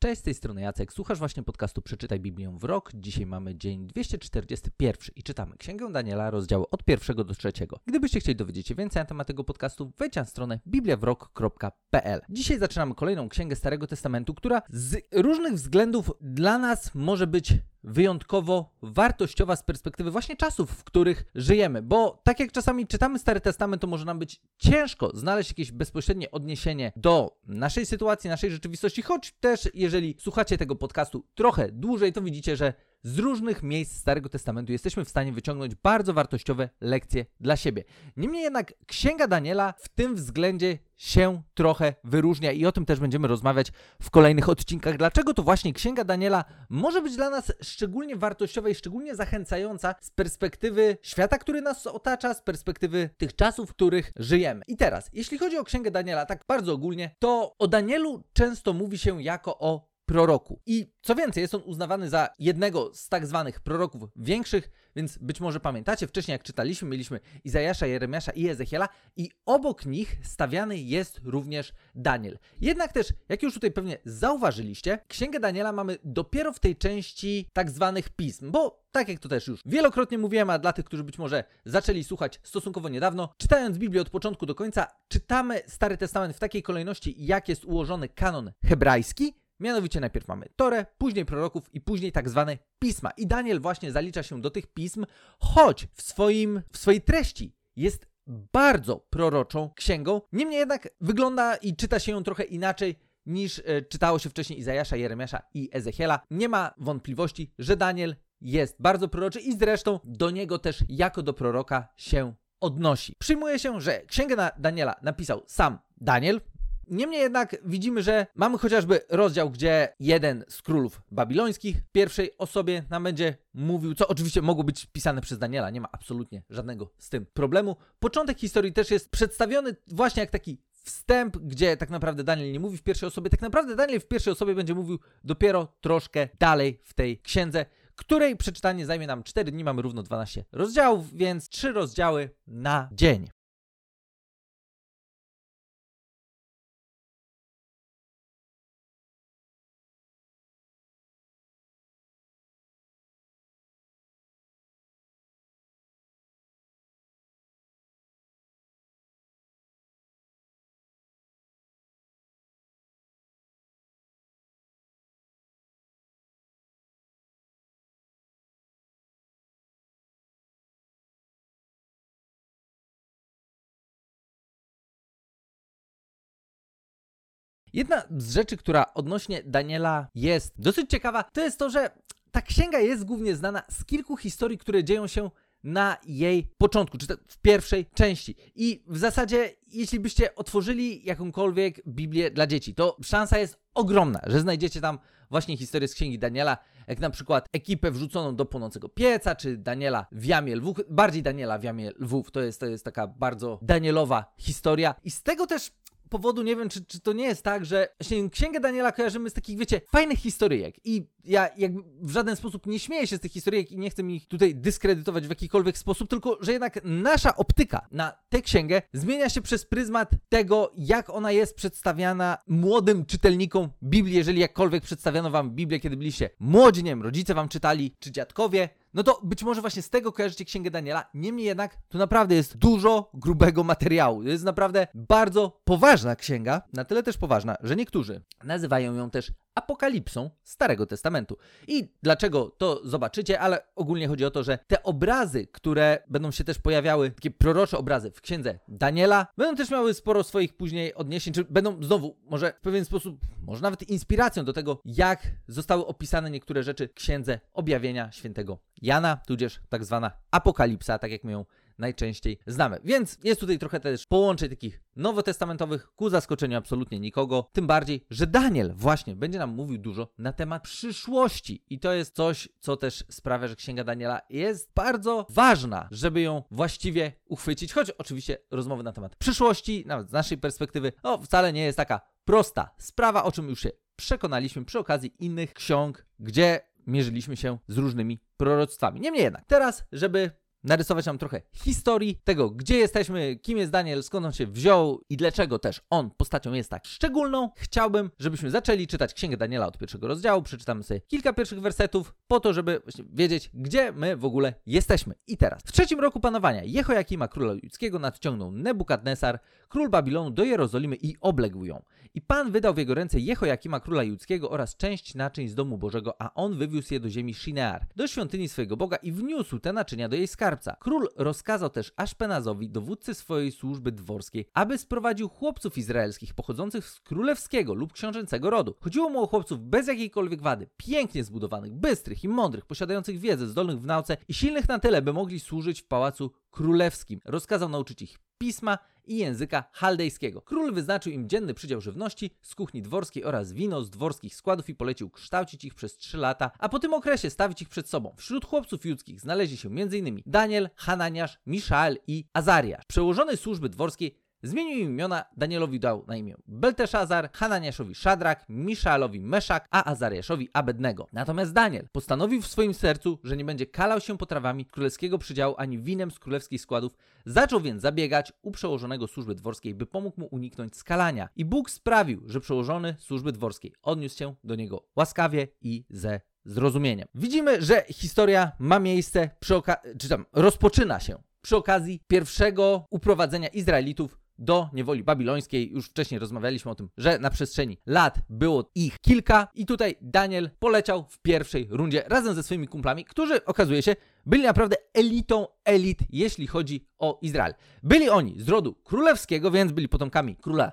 Cześć, z tej strony Jacek. Słuchasz właśnie podcastu Przeczytaj Biblię w rok. Dzisiaj mamy dzień 241 i czytamy Księgę Daniela, rozdziały od pierwszego do trzeciego. Gdybyście chcieli dowiedzieć się więcej na temat tego podcastu, wejdź na stronę bibliawrok.pl. Dzisiaj zaczynamy kolejną księgę Starego Testamentu, która z różnych względów dla nas może być wyjątkowo wartościowa z perspektywy właśnie czasów, w których żyjemy. Bo tak jak czasami czytamy Stary Testament, to może nam być ciężko znaleźć jakieś bezpośrednie odniesienie do naszej sytuacji, naszej rzeczywistości, choć też jeżeli słuchacie tego podcastu trochę dłużej, to widzicie, że z różnych miejsc Starego Testamentu jesteśmy w stanie wyciągnąć bardzo wartościowe lekcje dla siebie. Niemniej jednak Księga Daniela w tym względzie się trochę wyróżnia i o tym też będziemy rozmawiać w kolejnych odcinkach. Dlaczego to właśnie Księga Daniela może być dla nas szczególnie wartościowa i szczególnie zachęcająca z perspektywy świata, który nas otacza, z perspektywy tych czasów, w których żyjemy. I teraz, jeśli chodzi o Księgę Daniela, tak bardzo ogólnie, to o Danielu często mówi się jako o proroku. I co więcej, jest on uznawany za jednego z tak zwanych proroków większych, więc być może pamiętacie, wcześniej jak czytaliśmy, mieliśmy Izajasza, Jeremiasza i Ezechiela i obok nich stawiany jest również Daniel. Jednak też, jak już tutaj pewnie zauważyliście, Księgę Daniela mamy dopiero w tej części tak zwanych pism, bo tak jak to też już wielokrotnie mówiłem, a dla tych, którzy być może zaczęli słuchać stosunkowo niedawno, czytając Biblię od początku do końca, czytamy Stary Testament w takiej kolejności, jak jest ułożony kanon hebrajski, Mianowicie najpierw mamy Torę, później proroków i później tak zwane pisma. I Daniel właśnie zalicza się do tych pism, choć w, swoim, w swojej treści jest bardzo proroczą księgą. Niemniej jednak wygląda i czyta się ją trochę inaczej niż e, czytało się wcześniej Izajasza, Jeremiasza i Ezechiela. Nie ma wątpliwości, że Daniel jest bardzo proroczy i zresztą do niego też jako do proroka się odnosi. Przyjmuje się, że księgę Daniela napisał sam Daniel, Niemniej jednak widzimy, że mamy chociażby rozdział, gdzie jeden z królów babilońskich pierwszej osobie nam będzie mówił, co oczywiście mogło być pisane przez Daniela, nie ma absolutnie żadnego z tym problemu. Początek historii też jest przedstawiony właśnie jak taki wstęp, gdzie tak naprawdę Daniel nie mówi w pierwszej osobie. Tak naprawdę Daniel w pierwszej osobie będzie mówił dopiero troszkę dalej w tej księdze, której przeczytanie zajmie nam 4 dni. Mamy równo 12 rozdziałów, więc 3 rozdziały na dzień. Jedna z rzeczy, która odnośnie Daniela jest dosyć ciekawa, to jest to, że ta księga jest głównie znana z kilku historii, które dzieją się na jej początku, czy w pierwszej części. I w zasadzie, jeśli byście otworzyli jakąkolwiek Biblię dla dzieci, to szansa jest ogromna, że znajdziecie tam właśnie historię z księgi Daniela, jak na przykład ekipę wrzuconą do płonącego pieca, czy Daniela w jamie lwów, bardziej Daniela w jamie lwów, to jest, to jest taka bardzo Danielowa historia. I z tego też powodu nie wiem, czy, czy to nie jest tak, że właśnie Księgę Daniela kojarzymy z takich, wiecie, fajnych historyjek. I ja jakby w żaden sposób nie śmieję się z tych historyjek i nie chcę ich tutaj dyskredytować w jakikolwiek sposób, tylko że jednak nasza optyka na tę księgę zmienia się przez pryzmat tego, jak ona jest przedstawiana młodym czytelnikom Biblii, jeżeli jakkolwiek przedstawiano wam Biblię, kiedy byliście młodzi, nie wiem, rodzice wam czytali, czy dziadkowie, no to być może właśnie z tego kojarzycie Księgę Daniela. Niemniej jednak to naprawdę jest dużo grubego materiału. To jest naprawdę bardzo poważna księga, na tyle też poważna, że niektórzy nazywają ją też apokalipsą Starego Testamentu. I dlaczego to zobaczycie, ale ogólnie chodzi o to, że te obrazy, które będą się też pojawiały, takie prorocze obrazy w księdze Daniela, będą też miały sporo swoich później odniesień, czy będą znowu może w pewien sposób, może nawet inspiracją do tego, jak zostały opisane niektóre rzeczy w księdze objawienia świętego Jana, tudzież tak zwana apokalipsa, tak jak my ją najczęściej znamy. Więc jest tutaj trochę też połączeń takich nowotestamentowych ku zaskoczeniu absolutnie nikogo. Tym bardziej, że Daniel właśnie będzie nam mówił dużo na temat przyszłości. I to jest coś, co też sprawia, że Księga Daniela jest bardzo ważna, żeby ją właściwie uchwycić. Choć oczywiście rozmowy na temat przyszłości, nawet z naszej perspektywy, no wcale nie jest taka prosta sprawa, o czym już się przekonaliśmy przy okazji innych ksiąg, gdzie mierzyliśmy się z różnymi proroctwami. Niemniej jednak, teraz, żeby narysować nam trochę historii tego, gdzie jesteśmy, kim jest Daniel, skąd on się wziął i dlaczego też on postacią jest tak szczególną, chciałbym, żebyśmy zaczęli czytać Księgę Daniela od pierwszego rozdziału. Przeczytamy sobie kilka pierwszych wersetów po to, żeby wiedzieć, gdzie my w ogóle jesteśmy. I teraz, w trzecim roku panowania Jehoiakima króla judzkiego nadciągnął Nebukadnesar, król Babilonu, do Jerozolimy i obległ ją. I Pan wydał w jego ręce Jehoiakima króla judzkiego oraz część naczyń z domu Bożego, a on wywiózł je do ziemi Shinear, do świątyni swojego Boga i wniósł te naczynia do jej Król rozkazał też Aszpenazowi, dowódcy swojej służby dworskiej, aby sprowadził chłopców izraelskich pochodzących z królewskiego lub książęcego rodu. Chodziło mu o chłopców bez jakiejkolwiek wady, pięknie zbudowanych, bystrych i mądrych, posiadających wiedzę, zdolnych w nauce i silnych na tyle, by mogli służyć w pałacu królewskim. Rozkazał nauczyć ich pisma i języka chaldejskiego. Król wyznaczył im dzienny przydział żywności z kuchni dworskiej oraz wino z dworskich składów i polecił kształcić ich przez trzy lata, a po tym okresie stawić ich przed sobą. Wśród chłopców judzkich znaleźli się m.in. Daniel, Hananiasz, Miszael i Azariasz. Przełożony służby dworskiej Zmienił imiona, Danielowi dał na imię Belteszazar, Hananiaszowi Szadrak, Miszaelowi Meszak, a Azariaszowi Abednego. Natomiast Daniel postanowił w swoim sercu, że nie będzie kalał się potrawami królewskiego przydziału ani winem z królewskich składów, zaczął więc zabiegać u przełożonego służby dworskiej, by pomógł mu uniknąć skalania. I Bóg sprawił, że przełożony służby dworskiej odniósł się do niego łaskawie i ze zrozumieniem. Widzimy, że historia ma miejsce przy okazji, czy tam rozpoczyna się przy okazji pierwszego uprowadzenia Izraelitów do niewoli babilońskiej. Już wcześniej rozmawialiśmy o tym, że na przestrzeni lat było ich kilka i tutaj Daniel poleciał w pierwszej rundzie razem ze swoimi kumplami, którzy okazuje się byli naprawdę elitą elit, jeśli chodzi o Izrael. Byli oni z rodu królewskiego, więc byli potomkami króla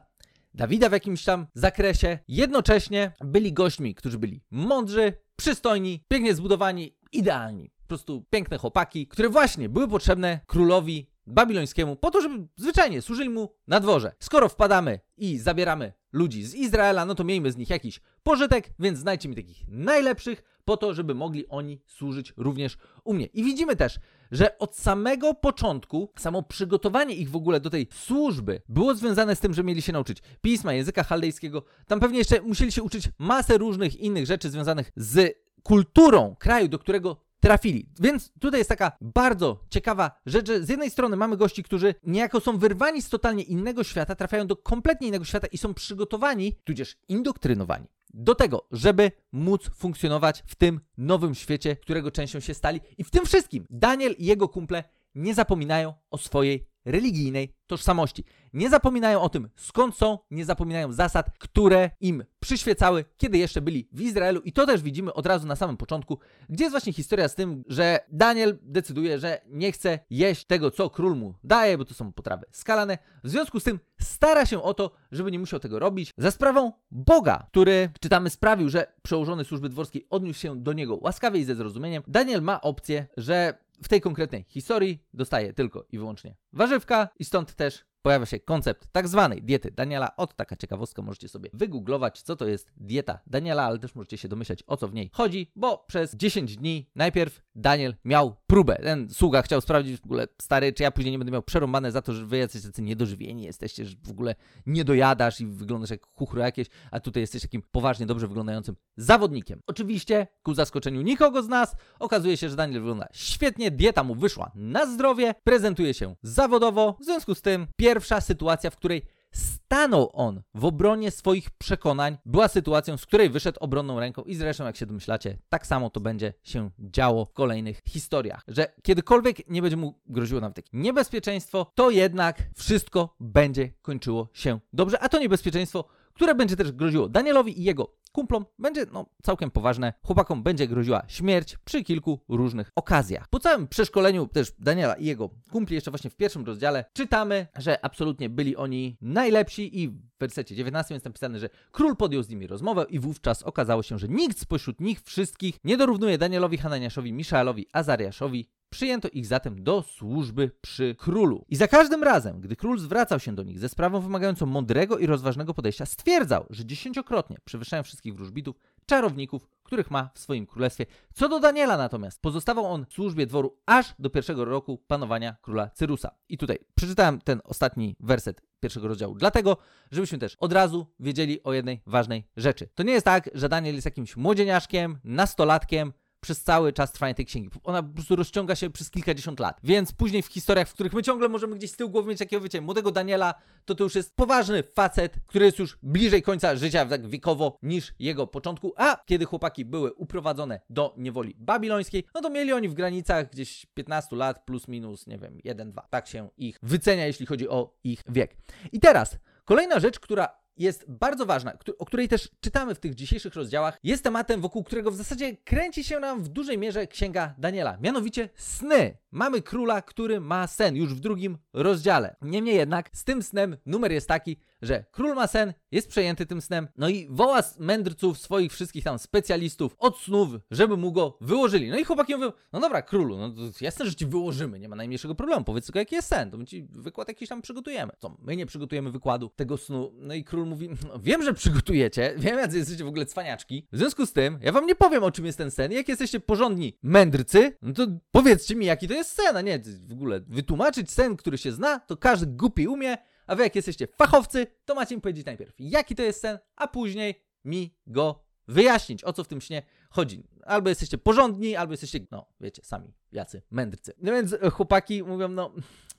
Dawida w jakimś tam zakresie. Jednocześnie byli gośćmi, którzy byli mądrzy, przystojni, pięknie zbudowani, idealni. Po prostu piękne chłopaki, które właśnie były potrzebne królowi babilońskiemu po to, żeby zwyczajnie służyli mu na dworze. Skoro wpadamy i zabieramy ludzi z Izraela, no to miejmy z nich jakiś pożytek, więc znajdźcie mi takich najlepszych po to, żeby mogli oni służyć również u mnie. I widzimy też, że od samego początku samo przygotowanie ich w ogóle do tej służby było związane z tym, że mieli się nauczyć pisma, języka chaldejskiego. Tam pewnie jeszcze musieli się uczyć masę różnych innych rzeczy związanych z kulturą kraju, do którego trafili. Więc tutaj jest taka bardzo ciekawa rzecz, że z jednej strony mamy gości, którzy niejako są wyrwani z totalnie innego świata, trafiają do kompletnie innego świata i są przygotowani, tudzież indoktrynowani do tego, żeby móc funkcjonować w tym nowym świecie, którego częścią się stali. I w tym wszystkim Daniel i jego kumple nie zapominają o swojej religijnej tożsamości. Nie zapominają o tym, skąd są, nie zapominają zasad, które im przyświecały, kiedy jeszcze byli w Izraelu. I to też widzimy od razu na samym początku, gdzie jest właśnie historia z tym, że Daniel decyduje, że nie chce jeść tego, co król mu daje, bo to są potrawy skalane. W związku z tym stara się o to, żeby nie musiał tego robić, za sprawą Boga, który, czytamy, sprawił, że przełożony służby dworskiej odniósł się do niego łaskawie i ze zrozumieniem. Daniel ma opcję, że w tej konkretnej historii dostaje tylko i wyłącznie warzywka i stąd też pojawia się koncept tak zwanej diety Daniela. Od taka ciekawostka możecie sobie wygooglować, co to jest dieta Daniela, ale też możecie się domyślać, o co w niej chodzi, bo przez 10 dni najpierw Daniel miał próbę. Ten sługa chciał sprawdzić w ogóle, stary, czy ja później nie będę miał przerąbane za to, że wy jacyś tacy niedożywieni jesteście, że w ogóle nie dojadasz i wyglądasz jak chuchro jakieś, a tutaj jesteś takim poważnie dobrze wyglądającym zawodnikiem. Oczywiście, ku zaskoczeniu nikogo z nas, okazuje się, że Daniel wygląda świetnie, dieta mu wyszła na zdrowie, prezentuje się zawodowo, w związku z tym pierwszy pierwsza sytuacja, w której stanął on w obronie swoich przekonań, była sytuacją, z której wyszedł obronną ręką i zresztą, jak się domyślacie, tak samo to będzie się działo w kolejnych historiach, że kiedykolwiek nie będzie mu groziło nawet takie niebezpieczeństwo, to jednak wszystko będzie kończyło się dobrze, a to niebezpieczeństwo które będzie też groziło Danielowi i jego kumplom będzie no, całkiem poważne. Chłopakom będzie groziła śmierć przy kilku różnych okazjach. Po całym przeszkoleniu też Daniela i jego kumpli, jeszcze właśnie w pierwszym rozdziale, czytamy, że absolutnie byli oni najlepsi i w wersecie 19 jest napisane, że król podjął z nimi rozmowę i wówczas okazało się, że nikt spośród nich wszystkich nie dorównuje Danielowi, Hananiaszowi, Miszaelowi, Azariaszowi, Przyjęto ich zatem do służby przy królu. I za każdym razem, gdy król zwracał się do nich ze sprawą wymagającą mądrego i rozważnego podejścia, stwierdzał, że dziesięciokrotnie przewyższają wszystkich wróżbitów, czarowników, których ma w swoim królestwie. Co do Daniela natomiast, pozostawał on w służbie dworu aż do pierwszego roku panowania króla Cyrusa. I tutaj przeczytałem ten ostatni werset pierwszego rozdziału, dlatego, żebyśmy też od razu wiedzieli o jednej ważnej rzeczy. To nie jest tak, że Daniel jest jakimś młodzieniaszkiem, nastolatkiem, przez cały czas trwania tej księgi. Ona po prostu rozciąga się przez kilkadziesiąt lat. Więc później w historiach, w których my ciągle możemy gdzieś z tyłu głowy mieć takiego, wiecie, młodego Daniela, to to już jest poważny facet, który jest już bliżej końca życia tak wiekowo niż jego początku, a kiedy chłopaki były uprowadzone do niewoli babilońskiej, no to mieli oni w granicach gdzieś 15 lat plus minus, nie wiem, 1-2. Tak się ich wycenia, jeśli chodzi o ich wiek. I teraz kolejna rzecz, która jest bardzo ważna, o której też czytamy w tych dzisiejszych rozdziałach, jest tematem, wokół którego w zasadzie kręci się nam w dużej mierze księga Daniela, mianowicie sny. Mamy króla, który ma sen już w drugim rozdziale. Niemniej jednak z tym snem numer jest taki, że król ma sen, jest przejęty tym snem, no i woła mędrców, swoich wszystkich tam specjalistów od snów, żeby mu go wyłożyli. No i chłopaki mówią, no dobra, królu, no jasne, że ci wyłożymy, nie ma najmniejszego problemu, powiedz tylko jaki jest sen, to my ci wykład jakiś tam przygotujemy. Co, my nie przygotujemy wykładu tego snu. No i król mówi, no, wiem, że przygotujecie, wiem, jak jesteście w ogóle cwaniaczki, w związku z tym, ja wam nie powiem, o czym jest ten sen, jak jesteście porządni mędrcy, no to powiedzcie mi, jaki to jest sen, a nie w ogóle wytłumaczyć sen, który się zna, to każdy głupi umie, a wy jak jesteście fachowcy, to macie mi powiedzieć najpierw, jaki to jest sen, a później mi go wyjaśnić, o co w tym śnie chodzi. Albo jesteście porządni, albo jesteście, no wiecie, sami jacy mędrcy. No więc chłopaki mówią, no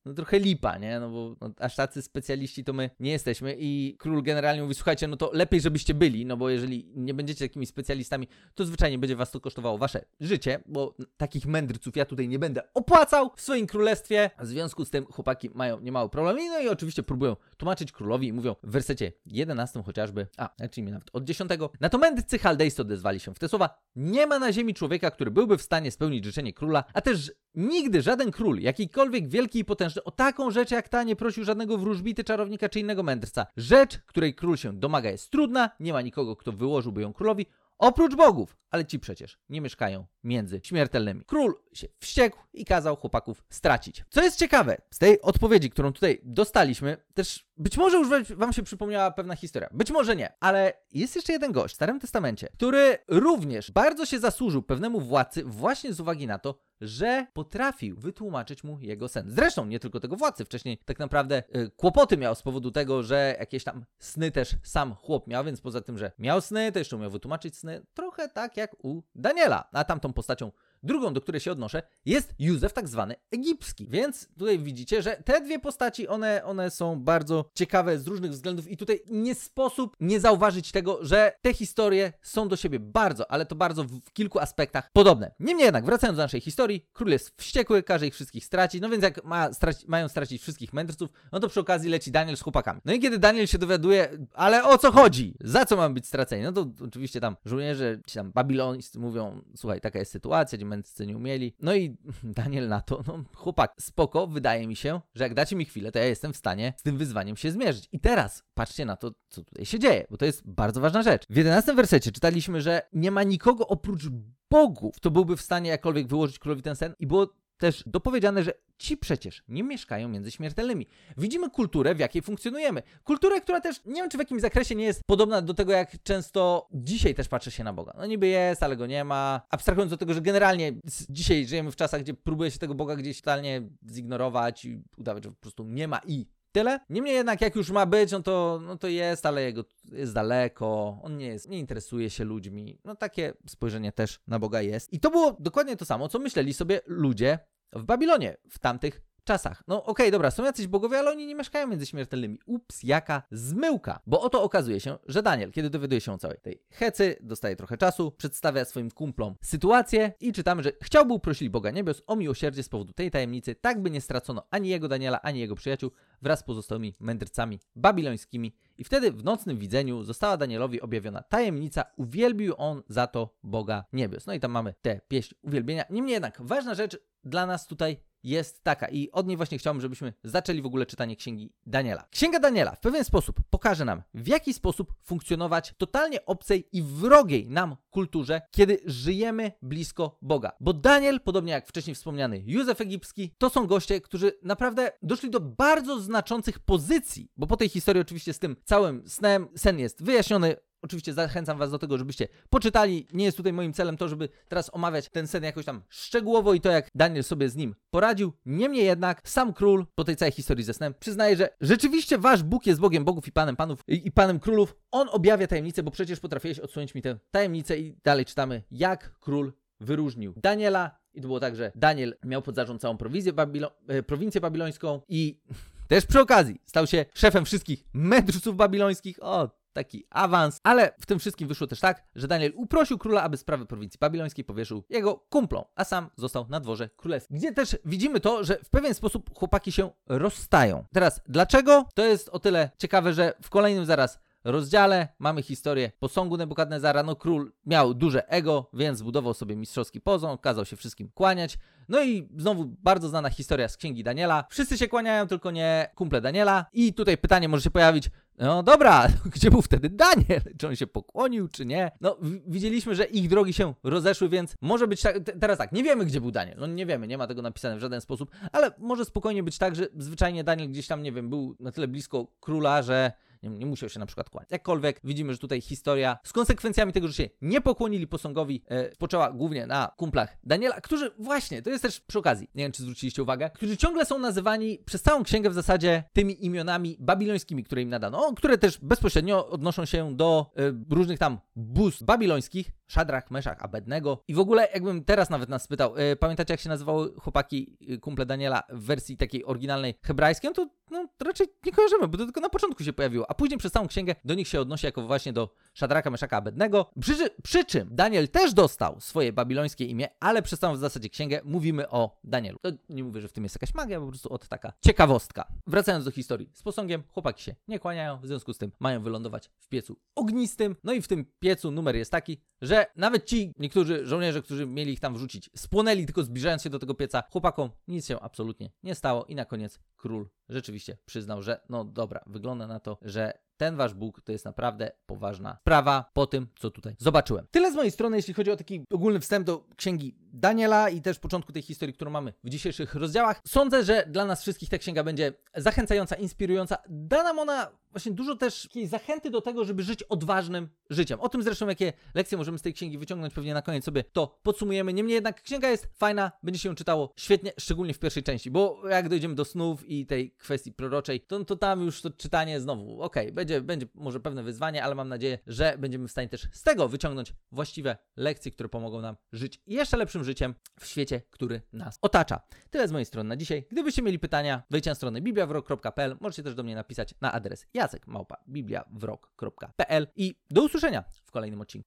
no trochę lipa, nie? No bo no, aż tacy specjaliści to my nie jesteśmy i król generalnie mówi, słuchajcie, no to lepiej, żebyście byli, no bo jeżeli nie będziecie takimi specjalistami, to zwyczajnie będzie was to kosztowało wasze życie, bo takich mędrców ja tutaj nie będę opłacał w swoim królestwie. W związku z tym chłopaki mają niemały problem, no i oczywiście próbują tłumaczyć królowi i mówią w wersecie 11 chociażby, a, czyli nawet od 10, na to mędrcy chaldejscy odezwali się w te słowa, nie ma na ziemi człowieka, który byłby w stanie spełnić życzenie króla, a też nigdy żaden król, jakikolwiek wielki i potężny o taką rzecz jak ta nie prosił żadnego wróżbity, czarownika czy innego mędrca. Rzecz, której król się domaga jest trudna, nie ma nikogo, kto wyłożyłby ją królowi, Oprócz bogów, ale ci przecież nie mieszkają między śmiertelnymi. Król się wściekł i kazał chłopaków stracić. Co jest ciekawe, z tej odpowiedzi, którą tutaj dostaliśmy, też być może już wam się przypomniała pewna historia, być może nie, ale jest jeszcze jeden gość w Starym Testamencie, który również bardzo się zasłużył pewnemu władcy właśnie z uwagi na to, że potrafił wytłumaczyć mu jego sen. Zresztą nie tylko tego władcy, wcześniej tak naprawdę y, kłopoty miał z powodu tego, że jakieś tam sny też sam chłop miał, więc poza tym, że miał sny, to jeszcze umiał wytłumaczyć sny, trochę tak jak u Daniela, a tamtą postacią Drugą, do której się odnoszę, jest Józef tak zwany egipski. Więc tutaj widzicie, że te dwie postaci, one, one są bardzo ciekawe z różnych względów i tutaj nie sposób nie zauważyć tego, że te historie są do siebie bardzo, ale to bardzo w kilku aspektach podobne. Niemniej jednak, wracając do naszej historii, król jest wściekły, każe ich wszystkich stracić, no więc jak ma straci mają stracić wszystkich mędrców, no to przy okazji leci Daniel z chłopakami. No i kiedy Daniel się dowiaduje, ale o co chodzi? Za co mamy być straceni? No to oczywiście tam żołnierze, ci tam babilońscy mówią, słuchaj, taka jest sytuacja, gdzie mędrcy nie umieli. No i Daniel na to, no chłopak, spoko, wydaje mi się, że jak dacie mi chwilę, to ja jestem w stanie z tym wyzwaniem się zmierzyć. I teraz patrzcie na to, co tutaj się dzieje, bo to jest bardzo ważna rzecz. W 11 wersecie czytaliśmy, że nie ma nikogo oprócz bogów, kto byłby w stanie jakkolwiek wyłożyć królowi ten sen i było też dopowiedziane, że ci przecież nie mieszkają między śmiertelnymi. Widzimy kulturę, w jakiej funkcjonujemy. Kulturę, która też nie wiem, czy w jakimś zakresie nie jest podobna do tego, jak często dzisiaj też patrzy się na Boga. No niby jest, ale go nie ma. Abstrahując do tego, że generalnie dzisiaj żyjemy w czasach, gdzie próbuje się tego Boga gdzieś totalnie zignorować i udawać, że po prostu nie ma i tyle. Niemniej jednak, jak już ma być, no to, no to jest, ale jego jest daleko, on nie jest, nie interesuje się ludźmi. No takie spojrzenie też na Boga jest. I to było dokładnie to samo, co myśleli sobie ludzie w Babilonie w tamtych czasach. No okej, okay, dobra, są jacyś bogowie, ale oni nie mieszkają między śmiertelnymi. Ups, jaka zmyłka. Bo oto okazuje się, że Daniel, kiedy dowiaduje się o całej tej hecy, dostaje trochę czasu, przedstawia swoim kumplom sytuację i czytamy, że chciałby uprosić Boga Niebios o miłosierdzie z powodu tej tajemnicy, tak by nie stracono ani jego Daniela, ani jego przyjaciół wraz z pozostałymi mędrcami babilońskimi. I wtedy w nocnym widzeniu została Danielowi objawiona tajemnica, uwielbił on za to Boga Niebios. No i tam mamy tę pieśń uwielbienia. Niemniej jednak, ważna rzecz dla nas tutaj jest taka i od niej właśnie chciałbym, żebyśmy zaczęli w ogóle czytanie Księgi Daniela. Księga Daniela w pewien sposób pokaże nam, w jaki sposób funkcjonować totalnie obcej i wrogiej nam kulturze, kiedy żyjemy blisko Boga. Bo Daniel, podobnie jak wcześniej wspomniany Józef Egipski, to są goście, którzy naprawdę doszli do bardzo znaczących pozycji, bo po tej historii oczywiście z tym całym snem, sen jest wyjaśniony, Oczywiście zachęcam Was do tego, żebyście poczytali. Nie jest tutaj moim celem to, żeby teraz omawiać ten sen jakoś tam szczegółowo i to, jak Daniel sobie z nim poradził. Niemniej jednak sam król po tej całej historii ze snem przyznaje, że rzeczywiście Wasz Bóg jest Bogiem Bogów i Panem Panów i, i Panem Królów. On objawia tajemnicę, bo przecież potrafiłeś odsłonić mi tę tajemnicę i dalej czytamy, jak król wyróżnił Daniela i to było tak, że Daniel miał pod zarząd całą Babilo- e, prowincję babilońską i też przy okazji stał się szefem wszystkich mędrców babilońskich. O, taki awans. Ale w tym wszystkim wyszło też tak, że Daniel uprosił króla, aby sprawy prowincji babilońskiej powierzył jego kumplom, a sam został na dworze królewskim. Gdzie też widzimy to, że w pewien sposób chłopaki się rozstają. Teraz, dlaczego? To jest o tyle ciekawe, że w kolejnym zaraz rozdziale mamy historię posągu Nebukadnezara. No król miał duże ego, więc zbudował sobie mistrzowski posąg, kazał się wszystkim kłaniać. No i znowu bardzo znana historia z księgi Daniela. Wszyscy się kłaniają, tylko nie kumple Daniela. I tutaj pytanie może się pojawić, no dobra, gdzie był wtedy Daniel? Czy on się pokłonił, czy nie? No, widzieliśmy, że ich drogi się rozeszły, więc może być tak. Teraz tak, nie wiemy, gdzie był Daniel. No nie wiemy, nie ma tego napisane w żaden sposób, ale może spokojnie być tak, że zwyczajnie Daniel gdzieś tam, nie wiem, był na tyle blisko króla, że nie, nie musiał się na przykład kłaniać. Jakkolwiek widzimy, że tutaj historia z konsekwencjami tego, że się nie pokłonili posągowi, e, głównie na kumplach Daniela, którzy właśnie, to jest też przy okazji, nie wiem czy zwróciliście uwagę, którzy ciągle są nazywani przez całą księgę w zasadzie tymi imionami babilońskimi, które im nadano, które też bezpośrednio odnoszą się do e, różnych tam bóstw babilońskich, Szadrach, Meszach, Abednego. I w ogóle, jakbym teraz nawet nas spytał, yy, pamiętacie jak się nazywały chłopaki yy, kumple Daniela w wersji takiej oryginalnej hebrajskiej? No to no, raczej nie kojarzymy, bo to tylko na początku się pojawiło, a później przez całą księgę do nich się odnosi jako właśnie do Szadraka, Meszaka, Abednego. Przy, przy czym Daniel też dostał swoje babilońskie imię, ale przez całą w zasadzie księgę mówimy o Danielu. To nie mówię, że w tym jest jakaś magia, po prostu od taka ciekawostka. Wracając do historii. Z posągiem chłopaki się nie kłaniają, w związku z tym mają wylądować w piecu ognistym. No i w tym piecu numer jest taki, że nawet ci niektórzy żołnierze, którzy mieli ich tam wrzucić, spłonęli tylko zbliżając się do tego pieca. Chłopakom nic się absolutnie nie stało i na koniec król rzeczywiście przyznał, że no dobra, wygląda na to, że ten wasz Bóg to jest naprawdę poważna sprawa po tym, co tutaj zobaczyłem. Tyle z mojej strony, jeśli chodzi o taki ogólny wstęp do księgi Daniela i też początku tej historii, którą mamy w dzisiejszych rozdziałach. Sądzę, że dla nas wszystkich ta księga będzie zachęcająca, inspirująca. Da nam ona właśnie dużo też takiej zachęty do tego, żeby żyć odważnym życiem. O tym zresztą, jakie lekcje możemy z tej księgi wyciągnąć, pewnie na koniec sobie to podsumujemy. Niemniej jednak księga jest fajna, będzie się ją czytało świetnie, szczególnie w pierwszej części, bo jak dojdziemy do snów i tej kwestii proroczej, to, to tam już to czytanie znowu, okej, okay, będzie, będzie może pewne wyzwanie, ale mam nadzieję, że będziemy w stanie też z tego wyciągnąć właściwe lekcje, które pomogą nam żyć jeszcze lepszym życiem w świecie, który nas otacza. Tyle z mojej strony na dzisiaj. Gdybyście mieli pytania, wejdźcie na stronę bibliawrok.pl, możecie też do mnie napisać na adres jacekmałpa bibliawrok.pl i do usłyszenia w kolejnym odcinku.